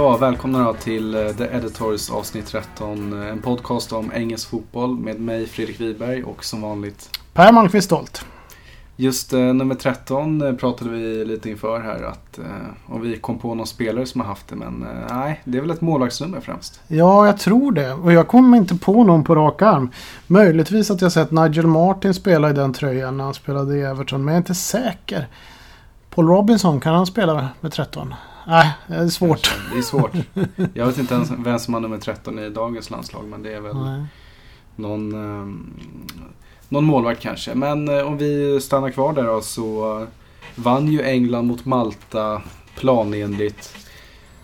Ja, välkomna till eh, The Editors avsnitt 13. En podcast om engelsk fotboll med mig Fredrik Wiberg och som vanligt Per Malmqvist Stolt. Just eh, nummer 13 eh, pratade vi lite inför här att eh, om vi kom på någon spelare som har haft det men eh, nej, det är väl ett målvaktsnummer främst. Ja, jag tror det. Och jag kommer inte på någon på rak arm. Möjligtvis att jag sett Nigel Martin spela i den tröjan när han spelade i Everton. Men jag är inte säker. Paul Robinson, kan han spela med 13? Nej, det är svårt. Det är svårt. Jag vet inte ens vem som har nummer 13 i dagens landslag men det är väl Nej. någon, eh, någon målvakt kanske. Men eh, om vi stannar kvar där då så vann ju England mot Malta planenligt.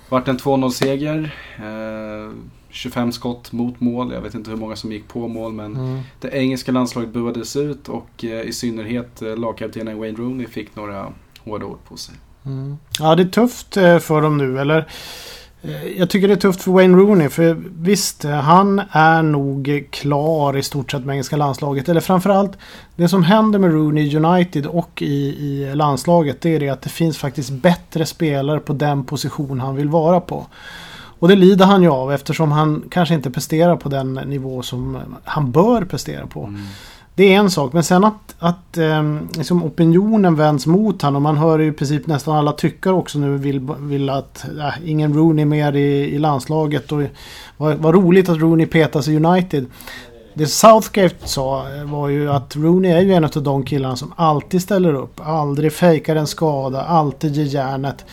Vart en 2-0 seger. Eh, 25 skott mot mål. Jag vet inte hur många som gick på mål men Mm. det engelska landslaget buades ut och eh, i synnerhet eh, lagkaptenen Wayne Rooney fick några hårda ord på sig. Mm. Ja, det är tufft eh, för dem nu. Eller, eh, jag tycker det är tufft för Wayne Rooney. För visst, eh, han är nog klar i stort sett med engelska landslaget. Eller framförallt, det som händer med Rooney United och i, i landslaget. Det är det att det finns faktiskt bättre spelare på den position han vill vara på. Och det lider han ju av eftersom han kanske inte presterar på den nivå som han bör prestera på. Mm. Det är en sak, men sen att, att ehm, liksom opinionen vänds mot honom. Man hör ju i princip nästan alla tyckare också nu vill, vill att äh, ingen Rooney mer i, i landslaget. Och vad, vad roligt att Rooney petas i United. Det Southgate sa eh, var ju att Rooney är ju en av de killarna som alltid ställer upp. Aldrig fejkar en skada, alltid ger järnet.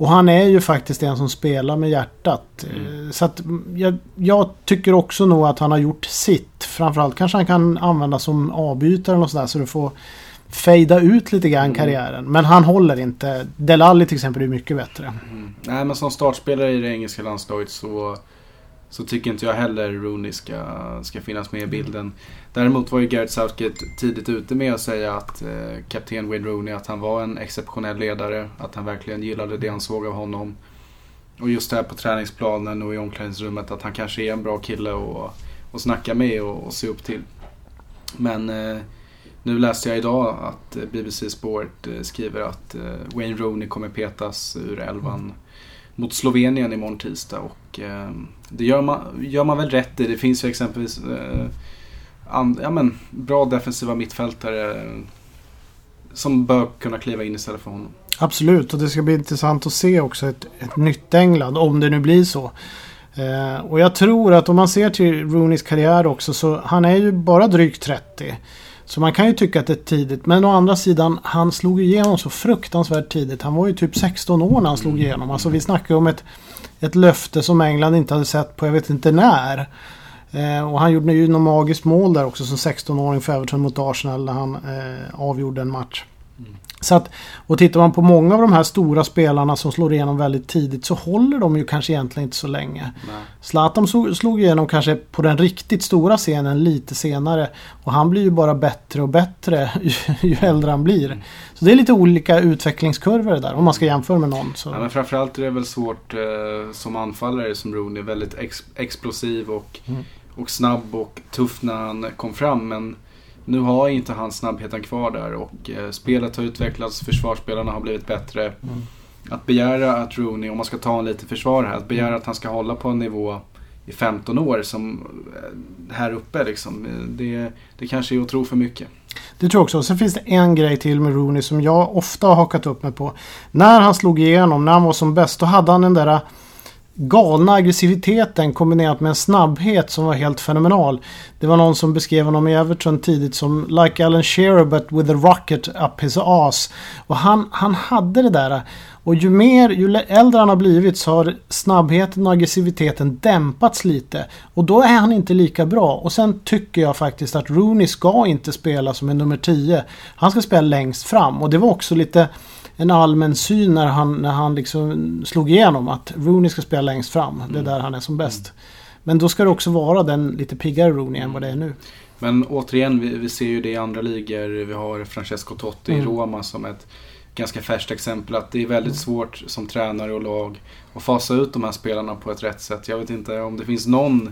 Och han är ju faktiskt en som spelar med hjärtat. Eh, Så att mm, jag, jag tycker också nog att han har gjort sitt. Framförallt kanske han kan användas som avbytare eller sådär så du får fejda ut lite grann karriären. Men han håller inte. Delali till exempel är mycket bättre. Mm. Nej men som startspelare i det engelska landslaget så, så tycker inte jag heller Rooney ska, ska finnas med i bilden. Däremot var ju Gareth Southgate tidigt ute med att säga att eh, kapten Wayne Rooney att han var en exceptionell ledare. Att han verkligen gillade det han såg av honom. Och just det här på träningsplanen och i omklädningsrummet att han kanske är en bra kille att att snacka med och, och se upp till. Men eh, nu läste jag idag att eh, BBC Sport eh, skriver att eh, Wayne Rooney kommer petas ur elvan mot Slovenien imorgon tisdag. Och eh, det gör man, gör man väl rätt i. Det finns ju exempelvis eh, and, ja, men, bra defensiva mittfältare eh, som bör kunna kliva in istället för honom. Absolut, och det ska bli intressant att se också ett, ett nytt England, om det nu blir så. Eh, och jag tror att om man ser till Rooneys karriär också så han är ju bara drygt 30. Så man kan ju tycka att det är tidigt. Men å andra sidan, han slog igenom så fruktansvärt tidigt. Han var ju typ 16 år när han slog igenom. Alltså vi snackar ju om ett, ett löfte som England inte hade sett på jag vet inte när. Eh, och han gjorde ju något magiskt mål där också som 16-åring för Everton mot Arsenal när han eh, avgjorde en match. Så att, och tittar man på många av de här stora spelarna som slår igenom väldigt tidigt så håller de ju kanske egentligen inte så länge. Nej. Zlatan slog igenom kanske på den riktigt stora scenen lite senare. Och han blir ju bara bättre och bättre ju, ju äldre han blir. Så det är lite olika utvecklingskurvor där om man ska jämföra med någon. Så. Ja, men framförallt är det väl svårt eh, som anfallare som Rooney. Väldigt ex explosiv och, Mm. och snabb och tuff när han kom fram. Men nu har inte han snabbheten kvar där och eh, spelet har utvecklats. Försvarsspelarna har blivit bättre. Mm. Att begära att Rooney, om man ska ta en lite försvar här, att begära att han ska hålla på en nivå i 15 år som eh, här uppe liksom. Det, det kanske är att tro för mycket. Det tror jag också. Sen finns det en grej till med Rooney som jag ofta har hakat upp mig på. När han slog igenom, när han var som bäst, då hade han den där galna aggressiviteten kombinerat med en snabbhet som var helt fenomenal. Det var någon som beskrev honom i Everton tidigt som like Alan Shearer but with a rocket up his ass. Och han, han hade det där. Och ju mer, ju äldre han har blivit så har snabbheten och aggressiviteten dämpats lite. Och då är han inte lika bra. Och sen tycker jag faktiskt att Rooney ska inte spela som en nummer 10. Han ska spela längst fram. Och det var också lite en allmän syn när han, när han liksom slog igenom att Rooney ska spela längst fram. Det är där han är som bäst. Men då ska det också vara den lite piggare Rooney än vad det är nu. Men återigen, vi, vi ser ju det i andra ligor. Vi har Francesco Totti i Mm. Roma som ett ganska färskt exempel. Att det är väldigt svårt som tränare och lag att fasa ut de här spelarna på ett rätt sätt. Jag vet inte om det finns någon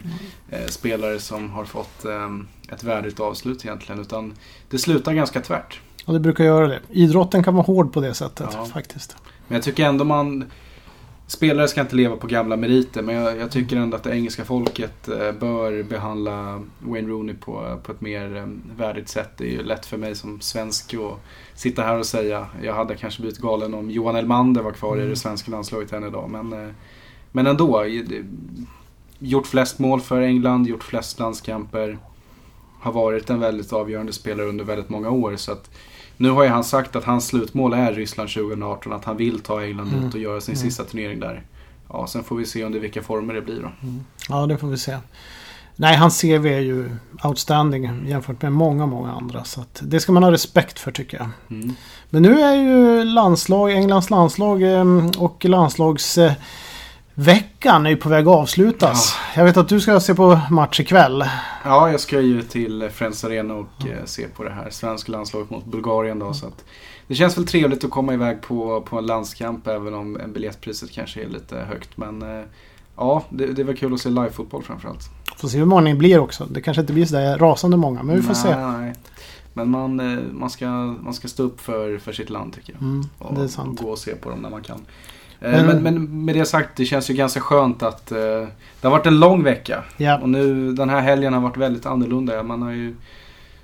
eh, spelare som har fått eh, ett värdigt avslut egentligen. Utan det slutar ganska tvärt. Och det brukar göra det. Idrotten kan vara hård på det sättet Ja. faktiskt. Men jag tycker ändå man... spelare ska inte leva på gamla meriter men jag, jag tycker ändå att det engelska folket eh, bör behandla Wayne Rooney på, på ett mer eh, värdigt sätt. Det är ju lätt för mig som svensk att sitta här och säga. Jag hade kanske blivit galen om Johan Elmander var kvar i Mm. det svenska landslaget än idag. Men, eh, men ändå. i- Gjort flest mål för England, gjort flest landskamper. Har varit en väldigt avgörande spelare under väldigt många år. Så att, nu har ju han sagt att hans slutmål är Ryssland 2018. Att han vill ta England Mm. ut och göra sin Mm. sista turnering där. Ja, sen får vi se under vilka former det blir då. Ja, det får vi se. Nej, hans CV är ju outstanding jämfört med många, många andra. Så det ska man ha respekt för tycker jag. Mm. Men nu är ju landslag, Englands landslag eh, och landslagsveckan är ju på väg att avslutas. Jag vet att du ska se på match ikväll. Ja, jag ska ju till Friends Arena och eh, se på det här svenska landslaget mot Bulgarien då. Så att det känns väl trevligt att komma iväg på, på en landskamp även om biljettpriset kanske är lite högt. Men eh, ja, det, det väl kul att se live-fotboll framförallt. Får se hur många det blir också. Det kanske inte blir sådär rasande många, men vi får nej, se. Nej. Men man, eh, man, ska, man ska stå upp för, för sitt land tycker jag. Mm, Och, det är sant. och gå och se på dem när man kan. Eh, Men- Men, men med det sagt, det känns ju ganska skönt att eh, det har varit en lång vecka. Ja. Och nu, den här helgen har varit väldigt annorlunda. Man har ju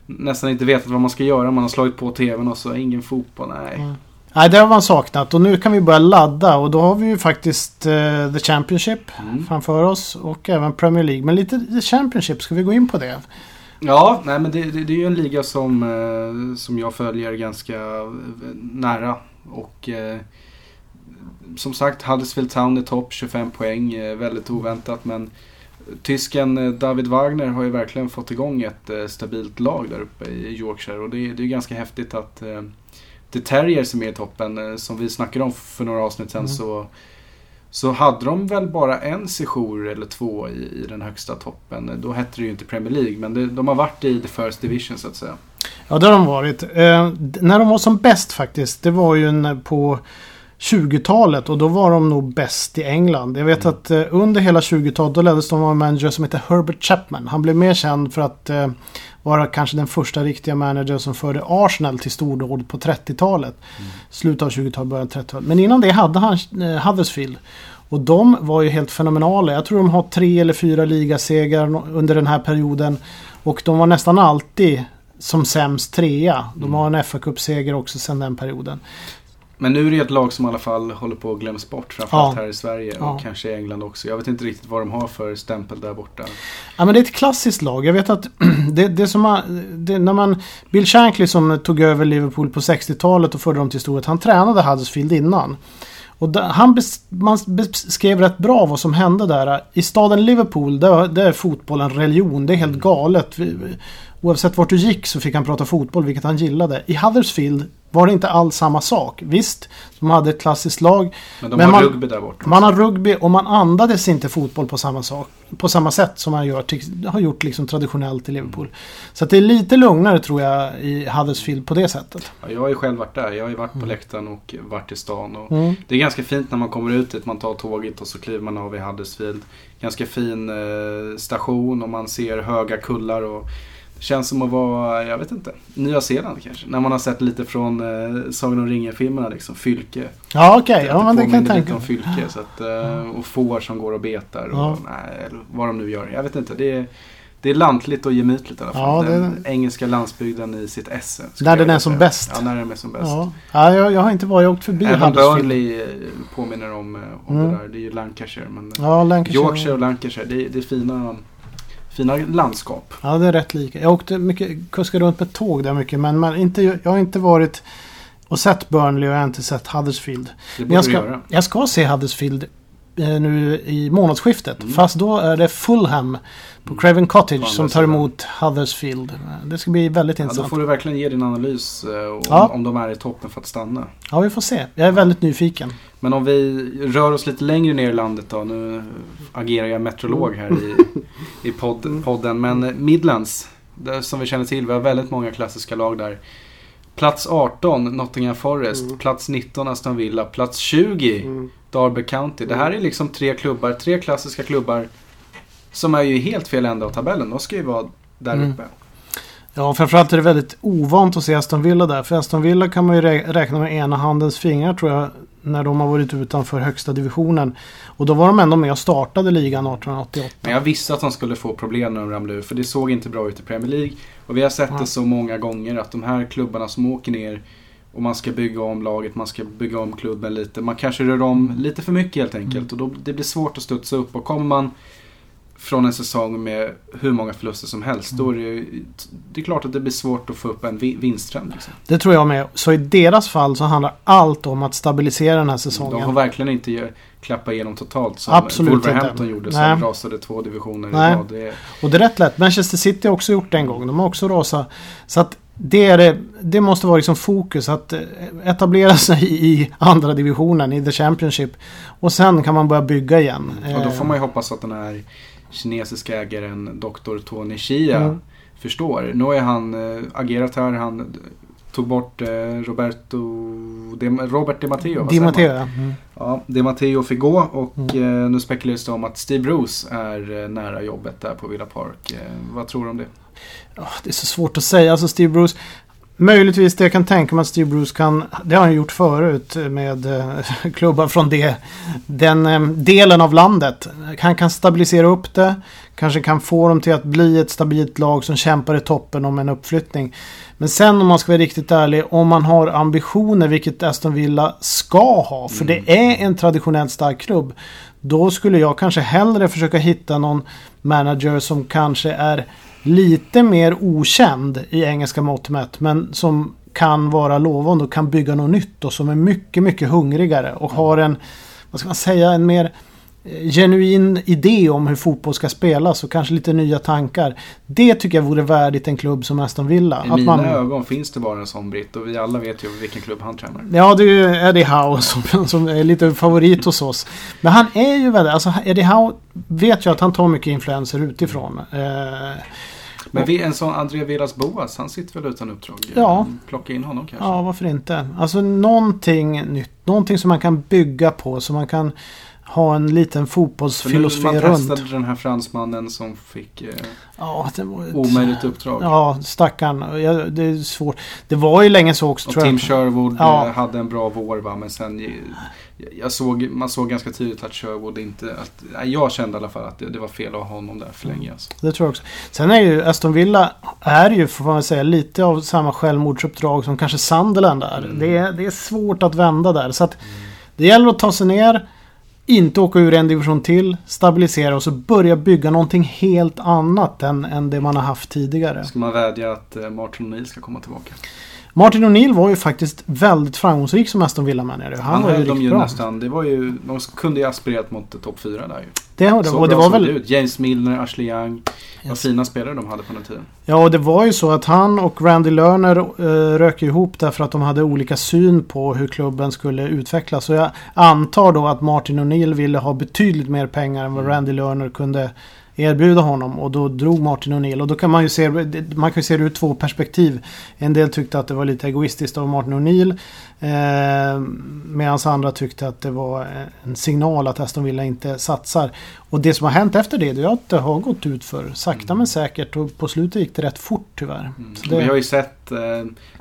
nästan inte vetat vad man ska göra. Man har slagit på TVn och så ingen fotboll. Nej. Mm. Nej, det har man saknat och nu kan vi börja ladda och då har vi ju faktiskt eh, The Championship Mm. framför oss och även Premier League. Men lite The Championship, ska vi gå in på det? Ja, nej men det, det, det är ju en liga som, eh, som jag följer ganska nära. Och eh, som sagt, Huddersfield Town är topp, 25 poäng. Eh, väldigt oväntat men Tysken eh, David Wagner har ju verkligen fått igång ett eh, stabilt lag där uppe i Yorkshire. Och det, är- det är ganska häftigt att The Terriers är med i toppen. Som vi snackade om för några avsnitt sedan Mm. så, så hade de väl bara en sejour eller två i, i den högsta toppen. Då hette det ju inte Premier League men det, de har varit i the first division så att säga. Ja, det har de varit. Eh, när de var som bäst faktiskt, det var ju på 20-talet och då var de nog bäst i England. Jag vet Mm. att eh, under hela 20-talet då leddes de av en manager som heter Herbert Chapman. Han blev mer känd för att eh, vara kanske den första riktiga manager som förde Arsenal till stordåd på 30-talet. Slutet av 20-talet, början av 30-talet. Men innan det hade han eh, Huddersfield. Och de var ju helt fenomenala. Jag tror de har tre eller fyra ligasegrar under den här perioden. Och de var nästan alltid som sämst trea. De Mm. har en fa Cup-seger också sedan den perioden. Men nu är det ett lag som i alla fall håller på att glömmas bort. Framförallt Ja. här i Sverige Ja. och kanske i England också. Jag vet inte riktigt vad de har för stämpel där borta. Ja, men det är ett klassiskt lag. Jag vet att det, det som man, det, när man... Bill Shankly som tog över Liverpool på 60-talet och förde dem till storhet. Han tränade Huddersfield innan. Och där, han bes, man beskrev rätt bra vad som hände där. I staden Liverpool, där, där är fotboll en religion. Det är helt galet. Vi, vi- oavsett vart du gick så fick han prata fotboll, vilket han gillade. I Huddersfield var det inte alls samma sak. Visst, de hade ett klassiskt lag. Men de Men har man- rugby där borta. Man har rugby och man andades inte fotboll på samma, sak, på samma sätt som man gör, har gjort liksom traditionellt i Liverpool. Så att det är lite lugnare tror jag i Huddersfield på det sättet. Ja, jag har ju själv varit där. Jag har ju varit på Mm. läktaren och varit i stan. Och Mm. Det är ganska fint när man kommer ut dit. Man tar tåget och så kliver man av i Huddersfield. Ganska fin eh, station och man ser höga kullar. Och känns som att vara, jag vet inte, Nya Zeeland kanske. När man har sett lite från eh, Sagan om ringen-filmerna liksom. Fylke. Ja okej, ja men det kan jag tänka om Fylke. Så att, eh, och får som går och betar. Och, Ja. nej, vad de nu gör. Jag vet inte. Det är, det är lantligt och gemytligt i alla fall. Ja, det- Den engelska landsbygden i sitt esse. När den är som bäst. Ja, när den är som bäst. Ja, ja jag, jag har inte varit, jag har åkt förbi Även. Burnley eh, påminner om, eh, om Mm. det där. Det är ju Lancashire. Men Ja, Lancashire. Yorkshire och Lancashire, det är, det är fina, fina landskap. Ja, det är rätt lika. Jag åkte mycket, kuskade runt med tåg där mycket men man, inte, jag har inte varit och sett Burnley och jag har inte sett Huddersfield. Det borde jag ska, göra. jag ska se Huddersfield eh, nu i månadsskiftet. Mm. Fast då är det Fulham på Craven Cottage som tar emot Huddersfield. Det ska bli väldigt Ja, då intressant. får du verkligen ge din analys eh, om, Ja. om de är i toppen för att stanna. Ja, vi får se. Jag är väldigt nyfiken. Men om vi rör oss lite längre ner i landet då. Nu agerar jag meteorolog här i, i podd, podden. Men Midlands, som vi känner till, vi har väldigt många klassiska lag där. Plats 18, Nottingham Forest. Mm. Plats 19, Aston Villa. Plats 20, Derby County. Det här är liksom tre klubbar, tre klassiska klubbar. Som är ju helt fel ända av tabellen. De ska ju vara där Mm. uppe. Ja, framförallt är det väldigt ovant att se Aston Villa där. För Aston Villa kan man ju rä- räkna med ena handens fingrar tror jag. När de har varit utanför högsta divisionen. Och då var de ändå med och startade ligan 1888. Men jag visste att de skulle få problem när de ramlade ur. För det såg inte bra ut i Premier League. Och vi har sett Ja. det så många gånger att de här klubbarna som åker ner och man ska bygga om laget, man ska bygga om klubben lite. Man kanske rör om lite för mycket helt enkelt. Och då, det blir svårt att studsa upp. Och kommer man från en säsong med hur många förluster som helst. Då är det, ju- det är klart att det blir svårt att få upp en vi- vinsttrend. Liksom. Det tror jag med. Så i deras fall så handlar allt om att stabilisera den här säsongen. De får verkligen inte ge, klappa igenom totalt som Absolut Wolverhampton inte. gjorde Nej. som rasade två divisioner Nej. i rad. Det Och det är rätt lätt. Manchester City har också gjort det en gång. De har också rasat. Så att det, är det, det måste vara liksom fokus att eh, etablera sig i andra divisionen, i the Championship. Och sen kan man börja bygga igen. Och då Eh, får man ju hoppas att den här kinesiska ägaren Dr. Tony Chia Mm. förstår. Nu har han äh, agerat här. Han tog bort eh, Roberto De, Robert Di Matteo. Di Matteo. Mm. Ja, Di Matteo fick gå och Mm. eh, nu spekuleras det om att Steve Bruce är eh, nära jobbet där på Villa Park. Eh, vad tror du om det? Ja, det är så svårt att säga. Alltså Steve Bruce. Möjligtvis det jag kan tänka mig att Steve Bruce kan. Det har han gjort förut med eh, klubbar från det, den eh, delen av landet. Han kan stabilisera upp det. Kanske kan få dem till att bli ett stabilt lag som kämpar i toppen om en uppflyttning. Men sen om man ska vara riktigt ärlig. Om man har ambitioner, vilket Aston Villa ska ha. För det är en traditionellt stark klubb. Då skulle jag kanske hellre försöka hitta någon manager som kanske är lite mer okänd i engelska mått mätt. Men som kan vara lovande och kan bygga något nytt och som är mycket, mycket hungrigare och har en, vad ska man säga, en mer eh, genuin idé om hur fotboll ska spelas och kanske lite nya tankar. Det tycker jag vore värdigt en klubb som Aston Villa. I att mina man, ögon finns det bara en sån britt och vi alla vet ju vilken klubb han tränar. Ja, det är ju Eddie Howe som, som är lite favorit hos oss. Men han är ju väldigt, alltså Eddie Howe vet ju att han tar mycket influenser utifrån. Eh, Men vi, en sån André Villas Boas, han sitter väl utan uppdrag? Ja. Plocka in honom kanske? Ja, varför inte? Alltså någonting nytt. Någonting som man kan bygga på. Så man kan ha en liten fotbollsfilosofi man runt. testade den här fransmannen som fick eh, Ja, det var ett... omöjligt uppdrag. Ja, stackarn. Ja, det är svårt. Det var ju länge så också Och Tim. Sherwood Ja. eh, hade en bra vår va, men sen jag, såg, man såg ganska tydligt att Sherwood inte, att, jag kände i alla fall att det, det var fel att ha honom där för länge. Alltså. Det tror jag också. Sen är ju Aston Villa är ju får man säga lite av samma självmordsuppdrag som kanske Sunderland är. Mm. Det, är det är svårt att vända där. Så att det gäller att ta sig ner. Inte åka ur en division till. Stabilisera och så börja bygga någonting helt annat än, än det man har haft tidigare. Ska man vädja att eh, Martin O'Neill ska komma tillbaka? Martin O'Neill var ju faktiskt väldigt framgångsrik som Aston Villa-manager. Han, Han var ju riktigt ju bra. nästan, det var ju, de kunde ju aspirerat mot topp 4 där ju. Det, det, Så och det var väl... ut. James Milner, Ashley Young. Vad Yes. fina spelare de hade på den tiden. Ja, och det var ju så att han och Randy Lerner eh, rök ihop därför att de hade olika syn på hur klubben skulle utvecklas. Så jag antar då att Martin O'Neill ville ha betydligt mer pengar än vad Randy Lerner kunde erbjuda honom. Och då drog Martin O'Neill. Och då kan man ju se, man kan se det ur två perspektiv. En del tyckte att det var lite egoistiskt av Martin O'Neill. Eh, Medan andra tyckte att det var en signal att Aston Villa inte satsar. Och det som har hänt efter det, det är att det har gått ut för sakta men säkert. Och på slutet gick det rätt fort tyvärr. Mm. Och Vi har det, ju sett, eh,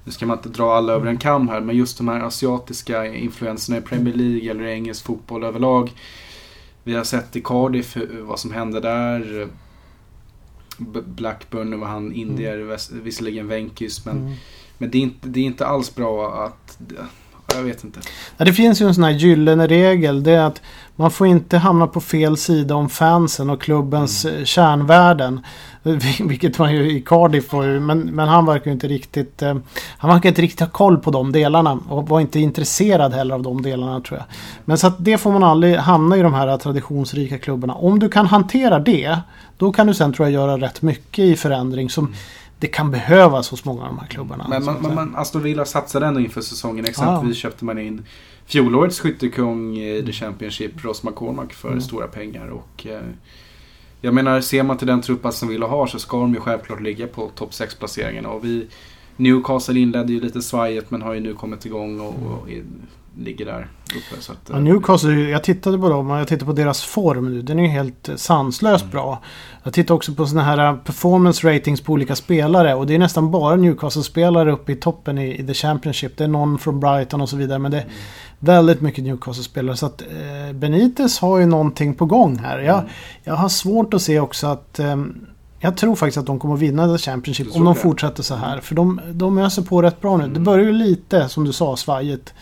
nu ska man inte dra alla över en kam här, men just de här asiatiska influenserna i Premier League eller i engelsk fotboll överlag. Vi har sett i Cardiff vad som hände där. Blackburn, nu var han indier, väs- visserligen Venkis, men, mm. men det, är inte, det är inte alls bra att... Jag vet inte. Det finns ju en sån här gyllene regel. Det är att man får inte hamna på fel sida om fansen och klubbens mm. kärnvärden. Vil- Vilket man ju i Cardiff får ju. Men, men han verkar ju inte riktigt... Eh, han verkar inte riktigt ha koll på de delarna. Och var inte intresserad heller av de delarna tror jag. Men så att det får man aldrig hamna i de här traditionsrika klubbarna. Om du kan hantera det. Då kan du sen tror jag göra rätt mycket i förändring. Som det kan behövas hos många av de här klubbarna. Men, man, man, man, Aston Villa satsade ändå inför säsongen. Exempelvis köpte man in fjolårets skyttekung i The Championship, Ross McCormack, för Mm. stora pengar. Och, eh, jag menar, ser man till den trupp Aston Villa har så ska de ju självklart ligga på topp 6-placeringarna. Och vi, Newcastle inledde ju lite svajet men har ju nu kommit igång och, och är ligger där uppe. Så att, ja, Newcastle, jag tittade på dem och jag tittade på deras form nu. Den är ju helt sanslöst mm. bra. Jag tittade också på sådana här performance ratings på olika spelare och det är nästan bara Newcastle-spelare uppe i toppen i, i The Championship. Det är någon från Brighton och så vidare men det är mm. väldigt mycket Newcastle-spelare. Så att eh, Benitez har ju någonting på gång här. Jag, mm. jag har svårt att se också att eh, jag tror faktiskt att de kommer att vinna The Championship om de fortsätter så här. För de, de öser på rätt bra nu. Mm. Det börjar ju lite, som du sa, svajigt.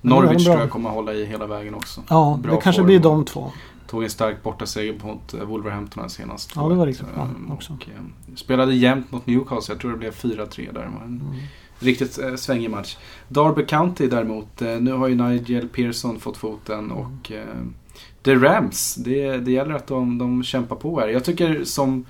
Norwich tror jag kommer att hålla i hela vägen också. Ja, bra det kanske blir de två. Tog en stark bortaseger mot eh, Wolverhampton senast. Ja, det var riktigt bra ehm, också. Och, eh, spelade jämnt mot Newcastle. Jag tror det blev 4-3 där. Mm. Riktigt eh, svängig match. Derby County däremot. Eh, nu har ju Nigel Pearson fått foten och eh, The Rams. Det, det gäller att de, de kämpar på här. Jag tycker som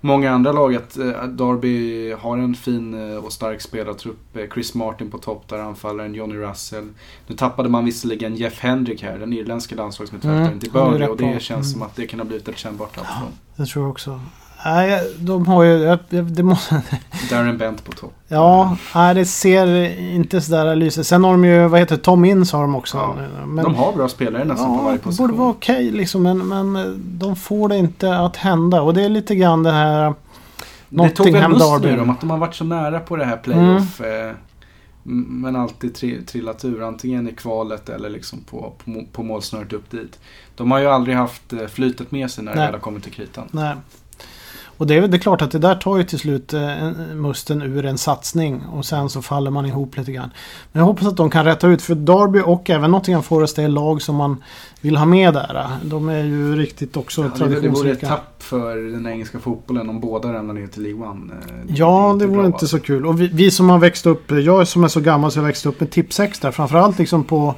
många andra lag att eh, Derby har en fin eh, och stark spelartrupp. Eh, Chris Martin på topp där, anfallaren Johnny Russell. Nu tappade man visserligen Jeff Hendrick här, den irländska landslagsmittfältaren mm, till Burnley och det känns mm. som att det kan ha blivit ett kännbart tapp ja, Det tror jag också. Nej, de har ju... Det måste... Darren Bent på topp. Ja, nej, det ser inte sådär lysigt. Sen har de ju, vad heter Tom Inns har de också. Ja, men, de har bra spelare nästan ja, på varje position. Det borde vara okej okay, liksom, men, men de får det inte att hända. Och det är lite grann det här... Derby. Det tog en dem att de har varit så nära på det här playoff. Mm. Eh, men alltid tri trillat ur. Antingen i kvalet eller liksom på, på, på målsnöret upp dit. De har ju aldrig haft eh, flytet med sig när det väl har kommit till kritan. Nej. Och det är, det är klart att det där tar ju till slut eh, musten ur en satsning. Och sen så faller man ihop lite grann. Men jag hoppas att de kan rätta ut. För Derby och även Nottingham Forest är lag som man vill ha med där. De är ju riktigt också ja, traditionsrika. Det vore ett tapp för den engelska fotbollen om båda ramlar ner till League One. Eh, det ja, det vore inte så kul. Och vi, vi, som har växt upp, jag som är så gammal så jag växte upp med Tipsex där. Framförallt liksom på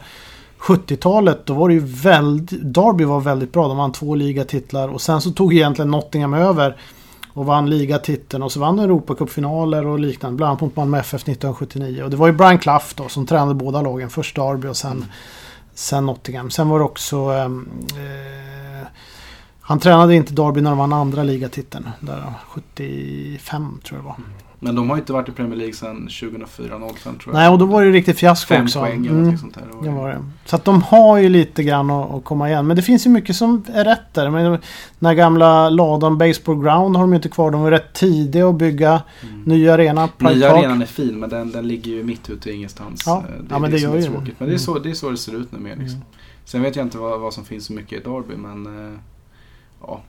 70-talet då var det ju väldigt, Derby var väldigt bra. De vann två ligatitlar och sen så tog egentligen Nottingham över och vann ligatiteln och så vann Europacupfinaler och liknande. Bland annat mot Malmö FF 1979. Och det var ju Brian Clough då som tränade båda lagen. Först Derby och sen, sen Nottingham. Sen var det också... Ehm, eh, han tränade inte Derby när de vann andra ligatiteln. Där 75 tror jag det var. Men de har inte varit i Premier League sedan 2004-05 tror jag. Nej, och då var det riktigt fiasko Fem också. Poäng eller mm. sånt där. Det var det. Så att de har ju lite grann att, att, komma igen. Men det finns ju mycket som är rätt där. Men den här gamla ladan Baseball Ground har de ju inte kvar. De var rätt tidiga att bygga mm. ny arena. Pride Nya Park. arenan är fin men den, den ligger ju mitt ute i ingenstans. Ja, det, ja men det, det gör ju tråkigt. Men det är, så, det är så det ser ut nu liksom. Mm. Sen vet jag inte vad, vad som finns så mycket i Derby men eh, ja.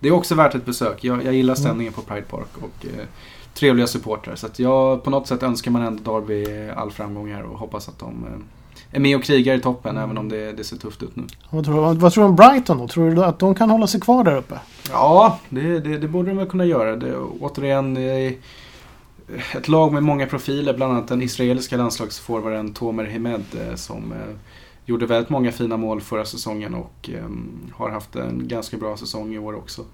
Det är också värt ett besök. Jag, jag gillar mm. stämningen på Pride Park. Och, eh, trevliga supportrar. Så att jag, på något sätt önskar man ändå Derby all framgång här och hoppas att de eh, är med och krigar i toppen mm. även om det, det, ser tufft ut nu. Vad tror, du, vad tror du om Brighton då? Tror du att de kan hålla sig kvar där uppe? Ja, det, det, det borde de väl kunna göra. Det, återigen, ett lag med många profiler, bland annat den israeliska landslagsforwarden Tomer Hemed eh, som eh, gjorde väldigt många fina mål förra säsongen och um, har haft en ganska bra säsong i år också.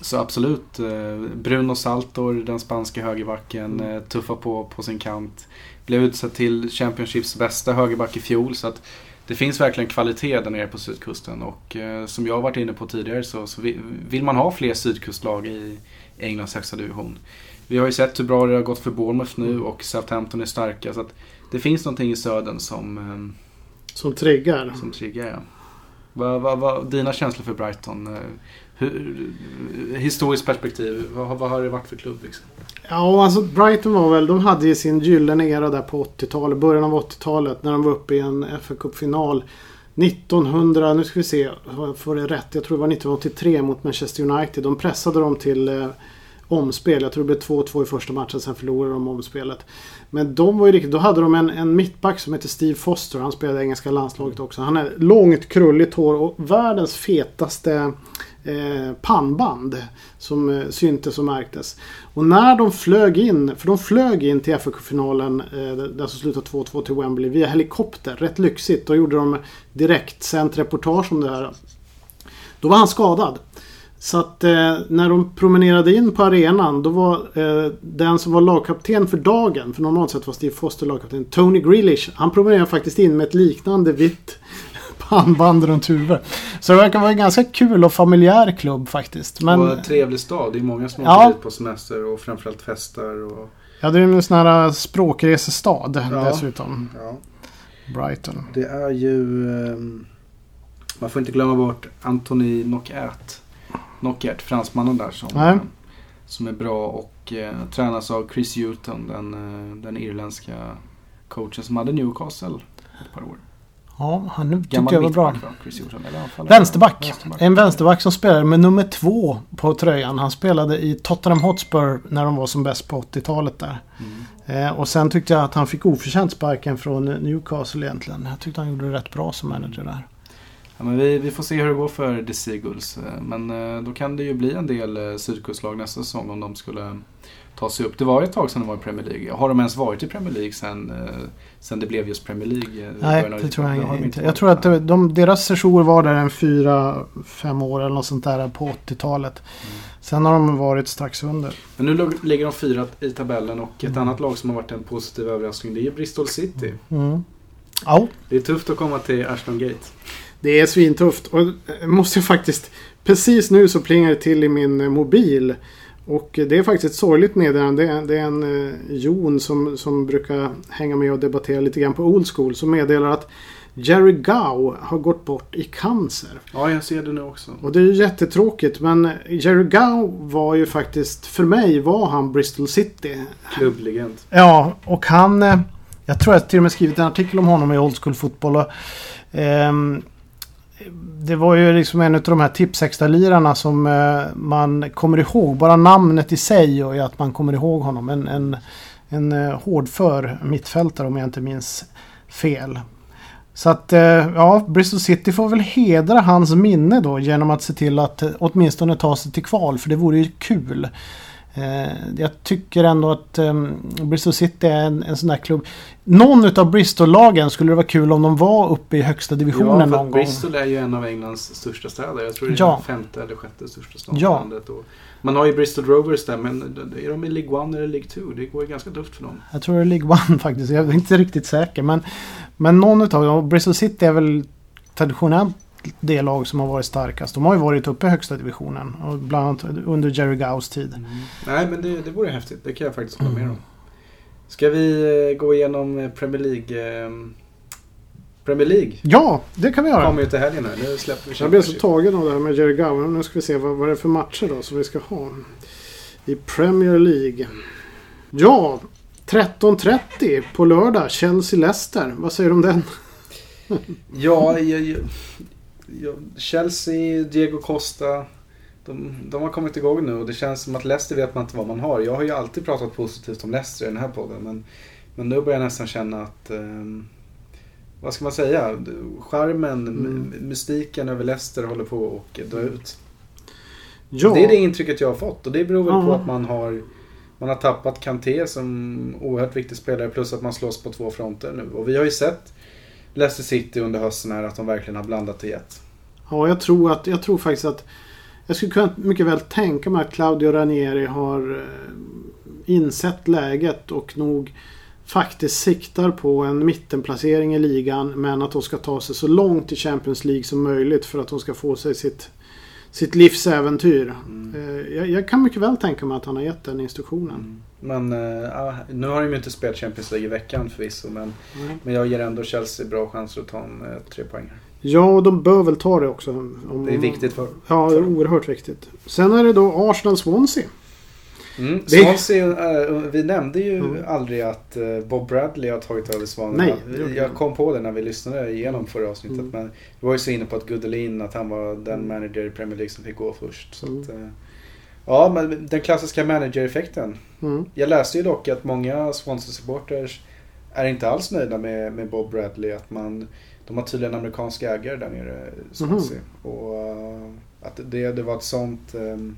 Så absolut. Eh, Bruno Saltor, den spanska högerbacken, mm. Eh, tuffar på på sin kant. Blev utsedd till Championships bästa högerback i fjol. Så att det finns verkligen kvalitet där nere på sydkusten. Och eh, som jag varit inne på tidigare så, så vill man ha fler sydkustlag i Englands högsta division. Vi har ju sett hur bra det har gått för Bournemouth nu mm. och Southampton är starka. Så att det finns någonting i södern som... som triggar. Som triggar, ja. Vad, vad, vad, dina känslor för Brighton? Hur, historiskt perspektiv, vad, vad, har det varit för klubb? Liksom? Ja, alltså Brighton var väl, de hade ju sin gyllene era där på 80-talet, början av 80-talet när de var uppe i en fa Cup-final. 1900, nu ska vi se, får det rätt, jag tror det var 1983 mot Manchester United. De pressade dem till eh, omspel. Jag tror det blev 2-2 i första matchen, sen förlorade de omspelet. Men de var ju riktigt, då hade de en, en mittback som heter Steve Foster. Han spelade i engelska landslaget också. Han är långt krulligt hår och världens fetaste eh, pannband som eh, syntes och märktes. Och när de flög in, för de flög in till FA-finalen, eh, den som slutade 2-2 till Wembley, via helikopter. Rätt lyxigt. Då gjorde de direkt sänt reportage om det här. Då var han skadad. Så att eh, när de promenerade in på arenan då var eh, den som var lagkapten för dagen, för normalt sett var Steve Foster lagkapten, Tony Grealish. Han promenerade faktiskt in med ett liknande vitt pannband runt huvudet. Så det verkar vara en ganska kul och familjär klubb faktiskt. Men... Och trevlig stad. Det är många som åker ja. dit på semester och framförallt festar. Och... Ja, det är en sån här språkresestad Ja. dessutom. Ja. Brighton. Det är ju... ehm, man får inte glömma bort Anthony Knockaert. Knockaert, fransmannen där som, Nej. som är bra och eh, tränas av Chris Hewton, den, eh, den irländska coachen som hade Newcastle ett par år. Ja, han tyckte jag var bra. Vänsterback. Vänsterback. En vänsterback som spelade med nummer två på tröjan. Han spelade i Tottenham Hotspur när de var som bäst på 80-talet där. Mm. Eh, och sen tyckte jag att han fick oförtjänt sparken från Newcastle egentligen. Jag tyckte han gjorde det rätt bra som manager där. Ja, men vi, vi får se hur det går för The Seagulls. Eh, Men eh, då kan det ju bli en del eh, sydkustlag nästa säsong om de skulle ta sig upp. Det var ett tag sedan de var i Premier League. Har de ens varit i Premier League sen, eh, sen det blev just Premier League? eh, Nej, det tror jag 90-talet? har de inte. varit. Jag tror att de, deras sejour var där en fyra, fem år eller något sånt där på 80-talet. Mm. Sen har de varit strax under. Men nu ligger de fyra i tabellen och ett Mm. annat lag som har varit en positiv överraskning det är Bristol City. Mm. Ja, Det är tufft att komma till Ashton Gate. det är svintufft. Och eh, måste jag faktiskt... Precis nu så plingar det till i min mobil. Och eh, det är faktiskt ett sorgligt meddelande. Det är, det är en eh, Jon som, som brukar hänga med och debattera lite grann på Old School. Som meddelar att Jerry Gow har gått bort i cancer. Ja, jag ser det nu också. Och det är ju jättetråkigt men Jerry Gow var ju faktiskt, för mig var han Bristol City. Klubblegend. Ja, och han... eh, Jag tror jag till och med skrivit en artikel om honom i Old School Fotboll. Och, ehm, det var ju liksom en av de här tipsextra-lirarna som eh, man kommer ihåg. Bara namnet i sig gör ju att man kommer ihåg honom. En, en, en eh, hårdför mittfältare om jag inte minns fel. Så att eh, ja, Bristol City får väl hedra hans minne då genom att se till att eh, åtminstone ta sig till kval. För det vore ju kul. Eh, jag tycker ändå att eh, Bristol City är en, en sån där klubb. Någon utav Bristol-lagen skulle det vara kul om de var uppe i högsta divisionen Ja, någon gång. Bristol är ju en av Englands största städer. Jag tror det är Ja. den femte eller sjätte största staden i Ja. landet. Och man har ju Bristol Rovers där, men är de i League 1 eller League 2? Det går ju ganska tufft för dem. Jag tror det är League One faktiskt. Jag är inte riktigt säker. Men, men någon utav dem. Bristol City är väl traditionellt det lag som har varit starkast. De har ju varit uppe i högsta divisionen. Och bland annat under Jerry Gows tid. Nej, men det, det vore häftigt. Det kan jag faktiskt hålla med om. Ska vi eh, gå igenom eh, Premier League? eh, Premier League Ja, det kan vi göra. kommer ju till helgen här. Nu släpper vi Jag blev så tagen av det här med Jerry Gow. Nu ska vi se vad, vad det är för matcher då som vi ska ha. I Premier League. Ja, 13.30 på lördag. Chelsea-Leicester. Vad säger du om den? Ja, jag, Chelsea, Diego Costa. De, de har kommit igång nu och det känns som att Leicester vet man inte vad man har. Jag har ju alltid pratat positivt om Leicester i den här podden. Men, men nu börjar jag nästan känna att... ehm, vad ska man säga? Charmen, Mm. my- mystiken över Leicester håller på att dö ut. Ja, Det är det intrycket jag har fått och det beror väl på Ja. att man har man har tappat Kanté som oerhört viktig spelare plus att man slåss på två fronter nu. Och vi har ju sett Leicester City under hösten här att de verkligen har blandat och gett. ja jag, tror att, jag tror faktiskt att... Jag skulle kunna mycket väl tänka mig att Claudio Ranieri har eh, insett läget och nog faktiskt siktar på en mittenplacering i ligan men att de ska ta sig så långt i Champions League som möjligt för att de ska få sig sitt, sitt livsäventyr. Mm. Eh, Jag, jag kan mycket väl tänka mig att han har gett den instruktionen. Mm. Men ja, nu har de ju inte spelat Champions League i veckan förvisso. Men, Mm. men jag ger ändå Chelsea bra chanser att ta en eh, tre poäng. Ja, och de bör väl ta det också. Om, Det är viktigt för Ja, det är oerhört viktigt. Sen är det då Arsenal-Swansea. Mm. Swansea, eh, vi nämnde ju Mm. aldrig att eh, Bob Bradley har tagit över Svanen. Nej, jag. kom på det när vi lyssnade igenom förra avsnittet. Mm. Men vi var ju så inne på att Goodelin, att han var den Mm. manager i Premier League som fick gå först. Så Mm. att, eh, ja, men den klassiska manager-effekten. Mm. Jag läste ju dock att många Swansea-supporters är inte alls nöjda med, med Bob Bradley. Att man, de har tydligen amerikanska ägare där nere, Swansea. Och uh, att det, det var ett sånt um,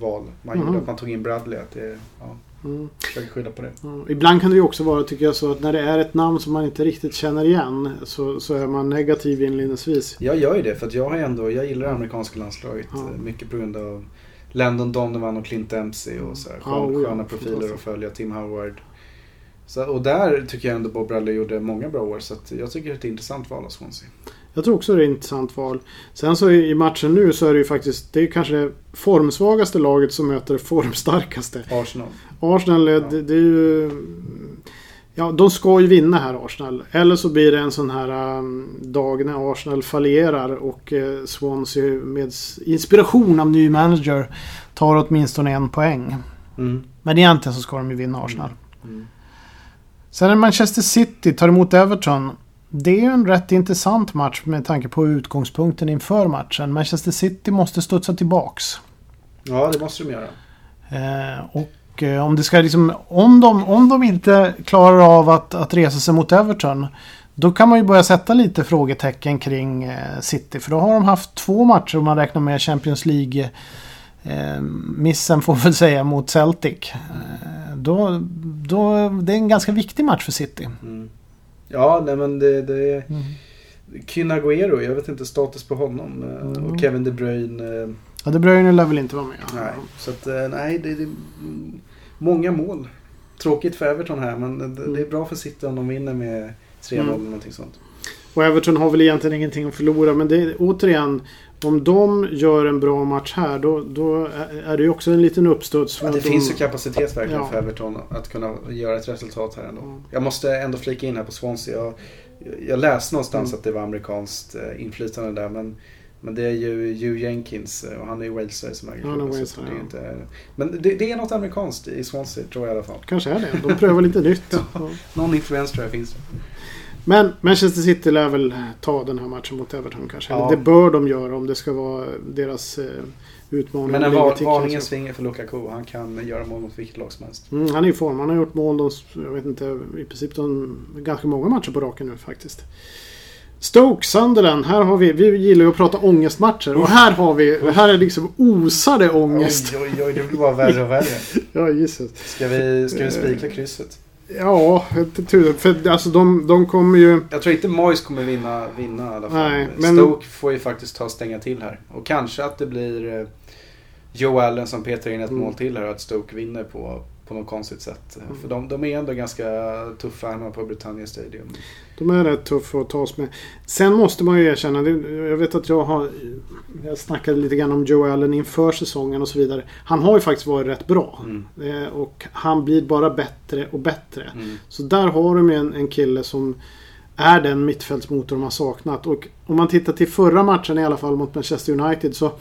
val man gjorde. Att man tog in Bradley. Att det, ja, Mm. försöker skylla på det. Ja, Ibland kan det ju också vara, tycker jag, så att när det är ett namn som man inte riktigt känner igen så, så är man negativ inledningsvis. Jag gör ju det för att jag har ändå, jag gillar det amerikanska landslaget. Eh, Mycket på grund av Landon Donovan och Clint Dempsey och så här, skön, oh ja, sköna profiler att följa. Tim Howard. Så, och där tycker jag ändå Bob Bradley gjorde många bra år. Så jag tycker det är ett intressant val av Swansea. Jag tror också det är ett intressant val. Sen så i matchen nu så är det ju faktiskt, det är kanske det formsvagaste laget som möter det formstarkaste. Arsenal. Arsenal, ja. det, det, är ju... Ja, de ska ju vinna här Arsenal. Eller så blir det en sån här um, dag när Arsenal fallerar och uh, Swansea med inspiration av ny manager tar åtminstone en poäng. Mm. Men egentligen så ska de ju vinna Arsenal. Mm. Mm. Sen är Manchester City tar emot Everton. Det är ju en rätt intressant match med tanke på utgångspunkten inför matchen. Manchester City måste studsa tillbaks. Ja, det måste de göra. Eh, och eh, om det ska liksom, om de, om de inte klarar av att, att resa sig mot Everton. Då kan man ju börja sätta lite frågetecken kring eh, City. För då har de haft två matcher om man räknar med Champions League. Missen får väl säga mot Celtic. Då, då, det är en ganska viktig match för City. Mm. Ja, nej men det, det är... Mm. Kynaguero, jag vet inte status på honom. Eh, mm. Och Kevin De Bruyne. Ja, De Bruyne lär väl inte vara med. Nej, så att eh, nej, det, är många mål. Tråkigt för Everton här, men det, det är mm. bra för City om de vinner med 3-0 mm. eller någonting sånt. Och Everton har väl egentligen ingenting att förlora, men det är återigen om de gör en bra match här då, då är det ju också en liten uppstuds. Ja, det finns ju kapacitet verkligen ja. för Everton att kunna göra ett resultat här ändå. Mm. Jag måste ändå flika in här på Swansea. Jag, jag läste någonstans mm. att det var amerikanskt eh, inflytande där men men det är ju Hugh Jenkins och han är ju walesare som äger klubben. Ja, inte... Men det, det, är något amerikanskt i Swansea tror jag i alla fall. Kanske är det. De prövar lite nytt. ja, någon influens tror jag finns. Men Manchester City lär väl ta den här matchen mot Everton kanske. Ja. det bör de göra om det ska vara deras eh, utmaning. Men en var, varningens finger för Lukaku. Han kan göra mål mot vilket lag som helst. Mm, han är i form. Han har gjort mål de, jag vet inte, i princip de, ganska många matcher på raken nu faktiskt. Stoke, Sunderland. Här har vi, vi gillar ju att prata ångestmatcher. Och här har vi, här är liksom osade ångest. Oj, oj, oj, det blir bara värre och värre. ja, gissat. Ska vi, ska vi spika krysset? Ja, tur. För alltså de, de kommer ju... Jag tror inte Moyes kommer vinna, vinna i alla fall. Nej, men... Stoke får ju faktiskt ta och stänga till här. Och kanske att det blir eh, Joe Allen som petar in ett mm. mål till här och att Stoke vinner på, på något konstigt sätt. Mm. För de, de är ändå ganska tuffa hemma på Britannia Stadium. De är rätt tuffa att tas med. Sen måste man ju erkänna, jag vet att jag har... Jag snackade lite grann om Joe Allen inför säsongen och så vidare. Han har ju faktiskt varit rätt bra. Mm. Eh, och han blir bara bättre och bättre. Mm. Så där har de en, en kille som är den mittfältsmotor de har saknat. Och om man tittar till förra matchen i alla fall mot Manchester United så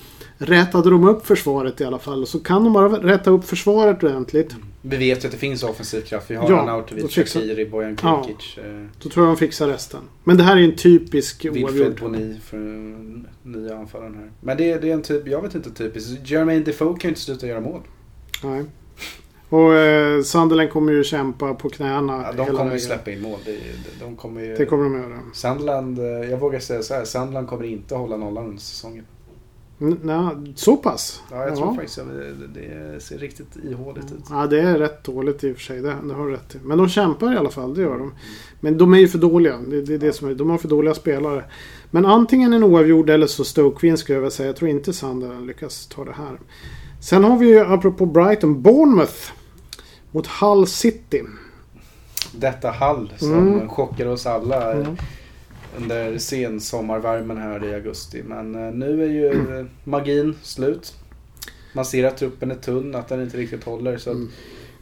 rätade de upp försvaret i alla fall. Så kan de bara rätta upp försvaret ordentligt. Vi vet ju att det finns offensiv kraft. Vi har ja, Arnautovic, Shaqiri, Bojan Kirkic. Ja, eh. då tror jag de fixar resten. Men det här är en typisk oavgjord. Wilfred Boni för nya anfallaren här. Men det, det är en typ, jag vet inte typiskt. Jermaine Defoe kan ju inte sluta göra mål. Nej. Och eh, Sunderland kommer ju kämpa på knäna. Ja, de kommer ju släppa in mål. De, de kommer ju, det kommer de göra. Sunderland, eh, jag vågar säga så här. Sunderland kommer inte hålla nollan under säsongen. Nej, så pass? Ja, jag tror faktiskt att det, det ser riktigt ihåligt ut. Ja, det är rätt dåligt i och för sig. Det, det har du rätt i. Men de kämpar i alla fall, det gör de. Men de är ju för dåliga. Det, det är det som är, de har för dåliga spelare. Men antingen en oavgjord eller så Stoke vinst skulle jag vilja säga. Jag tror inte Sunderland lyckas ta det här. Sen har vi ju, apropå Brighton, Bournemouth. Mot Hull City. Detta Hull som mm. chockar oss alla. Mm under sensommarvärmen här i augusti. Men eh, nu är ju magin slut. Man ser att truppen är tunn, att den inte riktigt håller. Så mm.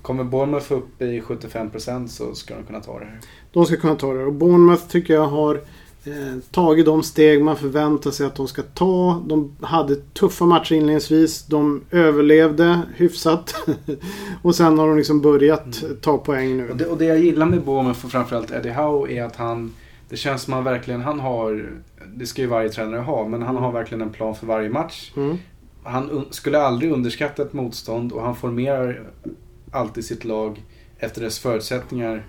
Kommer Bournemouth upp i 75% så ska de kunna ta det här. De ska kunna ta det. Och Bournemouth tycker jag har eh, tagit de steg man förväntar sig att de ska ta. De hade tuffa matcher inledningsvis. De överlevde hyfsat. och sen har de liksom börjat mm. ta poäng nu. Och det, och det jag gillar med Bournemouth och framförallt Eddie Howe är att han det känns som att han verkligen, han har, det ska ju varje tränare ha, men han har verkligen en plan för varje match. Mm. Han skulle aldrig underskatta ett motstånd och han formerar alltid sitt lag efter dess förutsättningar.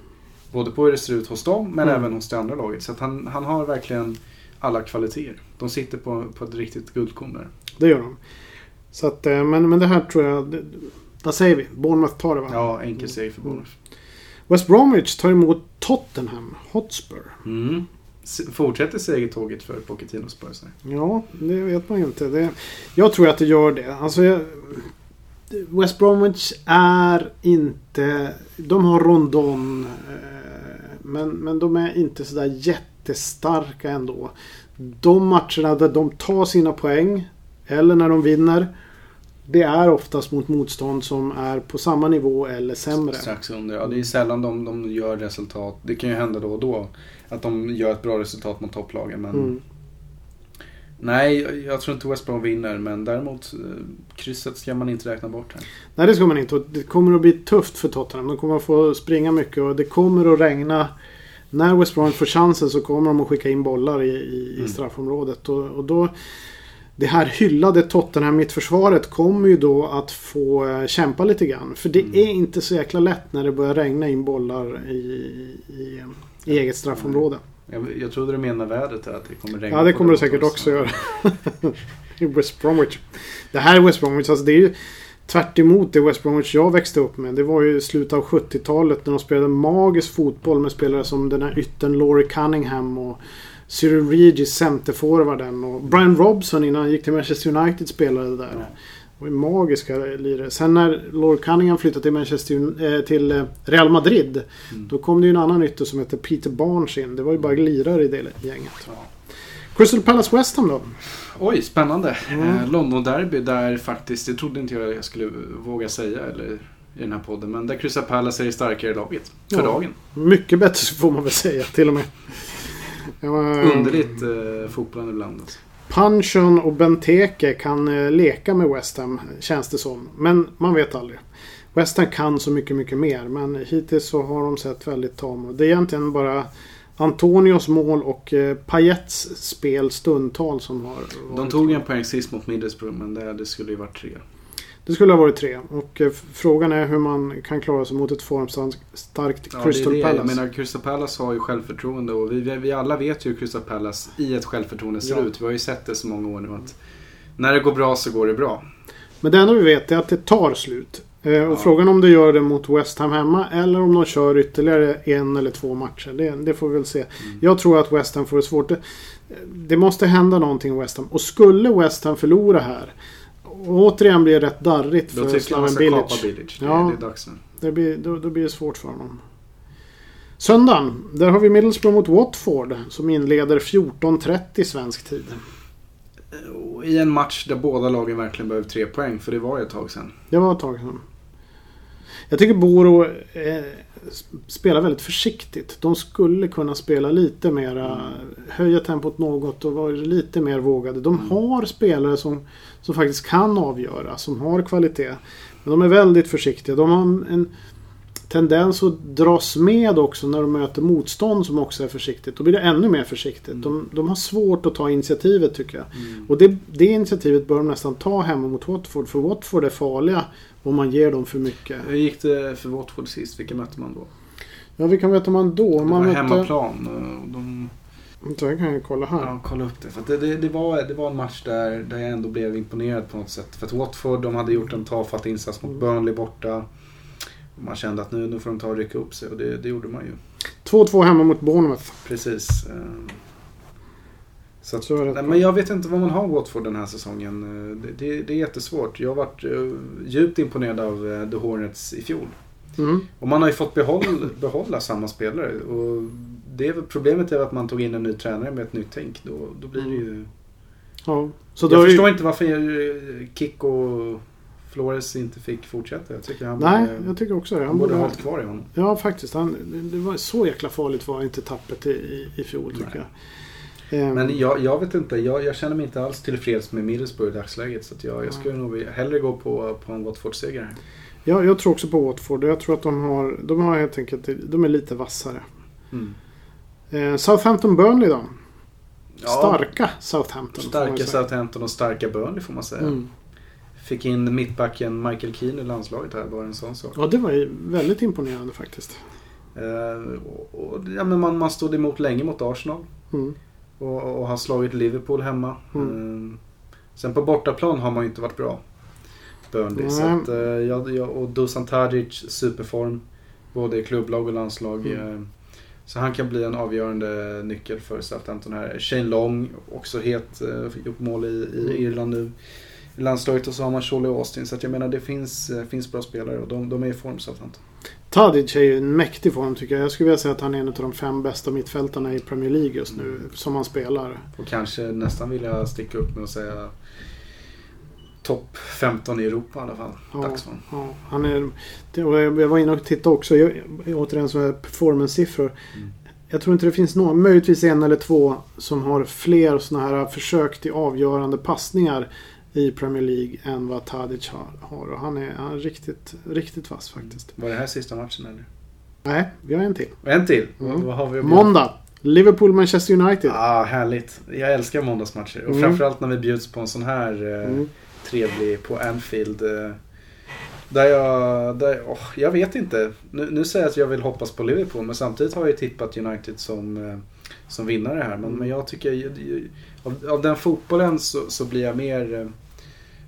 Både på hur det ser ut hos dem men mm. även hos det andra laget. Så han, han har verkligen alla kvaliteter. De sitter på, på ett riktigt guldkorn där. Det gör de. Så att, eh, men, men det här tror jag... vad säger vi? Bournemouth tar det va? Ja, enkel seger för Bournemouth. West Bromwich tar emot Tottenham Hotspur. Mm. Fortsätter segertåget för Pochettino Spurs? Ja, det vet man ju inte. Det, jag tror att det gör det. Alltså, jag, West Bromwich är inte... De har Rondon. Eh, men, men de är inte sådär jätte jättestarka ändå. De matcherna där de tar sina poäng eller när de vinner. Det är oftast mot motstånd som är på samma nivå eller sämre. Strax under. Ja, det är sällan de, de gör resultat. Det kan ju hända då och då. Att de gör ett bra resultat mot topplagen. Men Mm. Nej, jag- tror inte West Brom vinner. Men däremot, eh, krysset ska man inte räkna bort här. Nej, det ska man inte. Det kommer att bli tufft för Tottenham. De kommer att få springa mycket och det kommer att regna. När West Brom får chansen så kommer de att skicka in bollar i, i, i Mm. straffområdet. Och, och då... Det här hyllade Tottenham mittförsvaret kommer ju då att få eh, kämpa lite grann. För det Mm. är inte så jäkla lätt när det börjar regna in bollar i, i, i eget straffområde. Jag, jag trodde du menade vädret här, att det kommer regna Ja, det kommer det säkert också göra. I West Bromwich. Det här är West Bromwich. Alltså det är ju tvärt emot det West Bromwich jag växte upp med. Det var ju slutet av 70-talet när de spelade magisk fotboll med spelare som den här yttern Laurie Cunningham och Cyril Regis, centerforwarden och Brian Robson innan han gick till Manchester United spelade där. Ja. Det var magiska lirare. Sen när Laurie Cunningham flyttade till, Manchester, eh, till eh, Real Madrid. Mm. Då kom det ju en annan ytter som hette Peter Barnes in. Det var ju bara lirare i det gänget. Ja. Crystal Palace West Ham då? Oj, spännande. Mm. Eh, London-derby där faktiskt, det trodde inte jag jag skulle våga säga eller, i den här podden. Men där Crystal Palace är det starkare laget för Ja. dagen. Mycket bättre får man väl säga till och med. Ja, Underligt eh, fotbollen ibland. Alltså. Punchen och Benteke kan eh, leka med West Ham känns det som. Men man vet aldrig. West Ham kan så mycket, mycket mer. Men hittills så har de sett väldigt tama. Det är egentligen bara Antonios mål och eh, Payets spel stundtal som har De tog en poäng sist mot Middlesbrough, men det, det skulle ju varit tre. Det skulle ha varit tre. Och eh, frågan är hur man kan klara sig mot ett formstarkt Ja, Crystal det det. Palace. Jag menar, Crystal Palace har ju självförtroende och vi, vi, vi alla vet ju hur Crystal Palace i ett självförtroende ser Ja. ut. Vi har ju sett det så många år nu att när det går bra så går det bra. Men det enda vi vet är att det tar slut. Eh, och Ja. frågan om det gör det mot West Ham hemma eller om de kör ytterligare en eller två matcher. Det, det får vi väl se. Mm. Jag tror att West Ham får det svårt. Det, det måste hända någonting i West Ham. Och skulle West Ham förlora här. Återigen blir det rätt darrigt för Slaven Bilic. Bilic. Det, Ja. det är dags nu. Det blir, då, då blir det svårt för honom. Söndagen. Där har vi Middlesbrough mot Watford. Som inleder 14.30 svensk tid. I en match där båda lagen verkligen behöver tre poäng, för det var ju ett tag sedan. Det var ett tag sedan. Jag tycker Boro eh, spelar väldigt försiktigt. De skulle kunna spela lite mera, höja tempot något och vara lite mer vågade. De Mm. har spelare som, som faktiskt kan avgöra, som har kvalitet. Men de är väldigt försiktiga. De har en tendens att dras med också när de möter motstånd som också är försiktigt. Då blir det ännu mer försiktigt. De, de har svårt att ta initiativet tycker jag. Och det, det initiativet bör de nästan ta hemma mot Watford. För Watford är farliga om man ger dem för mycket. Hur gick det för Watford sist? Vilka mötte man då? Ja, vilka möter man då? Det Man var mötte... hemmaplan. och De, jag kan jag kolla här. ja, kolla upp det. För det, det, det, var, det var en match där, där jag ändå blev imponerad på något sätt. För att Watford de hade gjort en tafatt insats mot Burnley borta. Man kände att nu, nu får de ta och rycka upp sig och det, det gjorde man ju. 2-2 hemma mot Bournemouth. Precis. eh. Så att, Så nej, men jag vet inte vad man har Watford den här säsongen. Eh, Det, det, det är jättesvårt. Jag har varit eh, djupt imponerad av eh, The Hornets i fjol. Mm. Och man har ju fått behålla, behålla samma spelare. Och det problemet är att man tog in en ny tränare med ett nytt tänk. Då, då blir det ju... Ja. Så Jag förstår ju... inte varför Kick och Flores inte fick fortsätta. Jag tycker han Nej, borde, jag tycker också det. han Han borde ha hållit kvar i honom. Ja, faktiskt. Han, det var så jäkla farligt var inte tappet i, i, i fjol tycker Nej. jag. Ehm, Men jag, jag vet inte. Jag, jag känner mig inte alls tillfreds med Middlesbrough i dagsläget. Så jag, jag skulle nog hellre gå på, på en Watford-seger här. ja, jag tror också på Watford. Jag tror att de har, de har helt enkelt, de är lite vassare. Mm. Eh, Southampton Burnley då? Ja, Starka Southampton. Starka. Southampton och starka Burnley får man säga. Mm. Fick in mittbacken Michael Keane i landslaget här, bara en sån sak. Ja, det var ju väldigt imponerande faktiskt. Eh, och, och, ja, men man, man stod emot länge mot Arsenal. Mm. Och, och har slagit Liverpool hemma. Mm. Eh, sen på bortaplan har man ju inte varit bra. Burnley. Nej. Så att, eh, jag, jag, och Dusan Tadic, superform. Både i klubblag och landslag. Mm. eh, Så han kan bli en avgörande nyckel för Southampton här. Shane Long, också het, eh, gjort mål i, i Mm. Irland nu. I landslaget och så har man Charlie Austin. Så jag menar det finns, eh, finns bra spelare och de, de är i form Southampton. Tadic är ju en mäktig form tycker jag. Jag skulle vilja säga att han är en av de fem bästa mittfältarna i Premier League just nu. Som han spelar. Och kanske nästan vilja sticka upp med att säga topp 15 i Europa i alla fall. Ja, Dagsform. ja, han är, jag var inne och tittade också. Jag, återigen så här performance-siffror. Mm. Jag tror inte det finns någon, möjligtvis en eller två, som har fler sådana här försök till avgörande passningar i Premier League än vad Tadic har. Och han är, han är riktigt, riktigt vass faktiskt. Var det här sista matchen eller? Nej, vi har en till. En till. Mm. Vad, har vi Måndag. Liverpool-Manchester United. Ah, härligt. Jag älskar måndagsmatcher. Och Mm. framförallt när vi bjuds på en sån här eh, Mm. trevlig på Anfield. Eh, där jag, där, åh, jag vet inte. Nu, nu säger jag att jag vill hoppas på Liverpool men samtidigt har jag ju tippat United som, eh, som vinnare här. Men, men jag tycker, av, av den fotbollen så, så blir jag mer eh,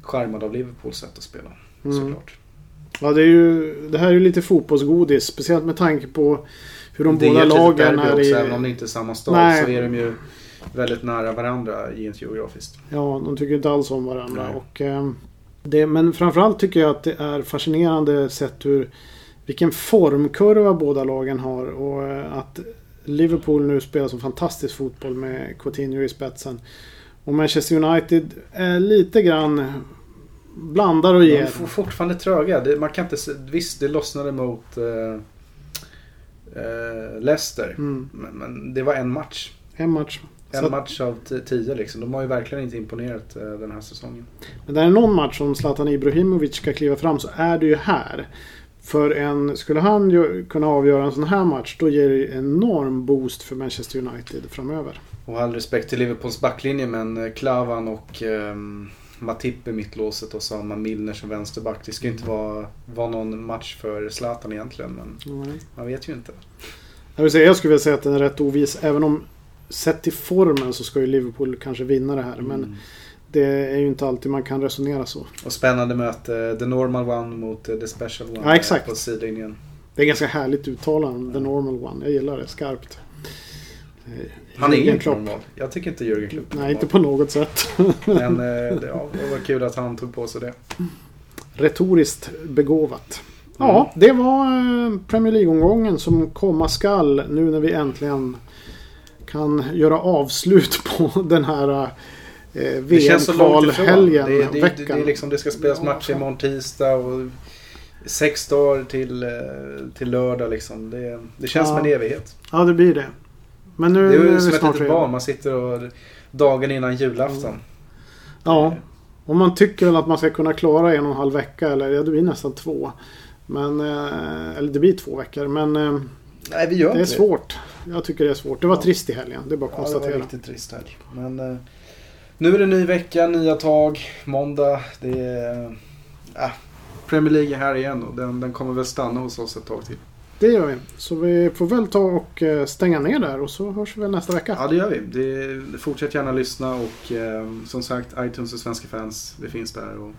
charmad av Liverpools sätt att spela. Mm. Såklart. Ja, det, är ju, det här är ju lite fotbollsgodis. Speciellt med tanke på hur de det båda litet lagen är också, i... även om det inte är samma stad Nej. så är de ju väldigt nära varandra rent geografiskt. Ja, de tycker inte alls om varandra. Nej. Och, ehm, det, men framförallt tycker jag att det är fascinerande sett hur vilken formkurva båda lagen har. Och eh, att Liverpool nu spelar som fantastisk fotboll med Coutinho i spetsen. Och Manchester United är lite grann blandar och De ger. är for- fortfarande tröga. Man kan inte, visst, det lossnade mot eh, eh, Leicester. Mm, Men, men det var en match. en match. En Så match av tio liksom. De har ju verkligen inte imponerat eh, den här säsongen. Men det är någon match som Zlatan Ibrahimovic ska kliva fram så är det ju här. För en, skulle han ju kunna avgöra en sån här match då ger det enorm boost för Manchester United framöver. Och all respekt till Liverpools backlinje men eh, Klavan och eh, Matip i mittlåset och så har man Milner som vänsterback. Det ska ju inte vara, vara någon match för Zlatan egentligen men Mm. man vet ju inte. Jag, vill säga, jag skulle vilja säga att den är rätt ovis. Även om sett till formen så ska ju Liverpool kanske vinna det här. Men Mm. Det är ju inte alltid man kan resonera så. Och spännande möte. The normal one mot eh, the special one. Ja, exakt. eh, På sidlinjen. Det är ganska härligt uttalande. The normal one. Jag gillar det skarpt. Eh, Han är inte normal. Jag tycker inte Jürgen Klopp Nej, inte på något sätt. Men det, ja, det var kul att han tog på sig det. Retoriskt begåvat. Mm. Ja, det var Premier League-omgången som komma skall nu när vi äntligen kan göra avslut på den här eh, Det känns så långt ifrån. VM-kvalhelgen. Det, det, det, det, är liksom, det ska spelas Ja, matcher imorgon tisdag och sex dagar till, eh, till lördag liksom. Det, det känns Ja. som en evighet. Ja, det blir det. Men nu Det är är ju vi som ett litet redan. barn. Man sitter och dagen innan julafton. Ja, och man tycker väl att man ska kunna klara en och en halv vecka. Eller ja, det blir nästan två. Men, eh, eller det blir två veckor. Men eh, Nej, vi gör det är inte svårt. Jag tycker det är svårt. Det var Ja. trist i helgen. Det är bara att Ja, det var konstatera. riktigt trist helg. Men eh, nu är det ny vecka, nya tag, måndag. Det är... eh, Premier League är här igen och den, den kommer väl stanna hos oss ett tag till. Det gör vi. Så vi får väl ta och eh, stänga ner där och så hörs vi väl nästa vecka. Ja, det gör vi. Det, fortsätt gärna lyssna och eh, som sagt, iTunes och svenska fans, det finns där. Och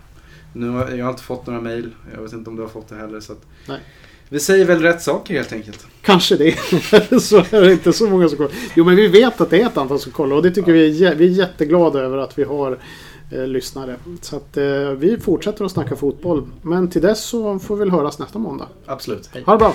nu har jag har inte fått några mail. Jag vet inte om du har fått det heller. Så att Nej. Vi säger väl rätt saker helt enkelt. Kanske det. så är det inte så många som kollar. Jo, men vi vet att det är ett antal som kollar och det tycker vi är, vi är jätteglada över att vi har eh, lyssnare. Så att eh, vi fortsätter att snacka fotboll. Men till dess så får vi väl höras nästa måndag. Absolut. Hej. Ha det bra!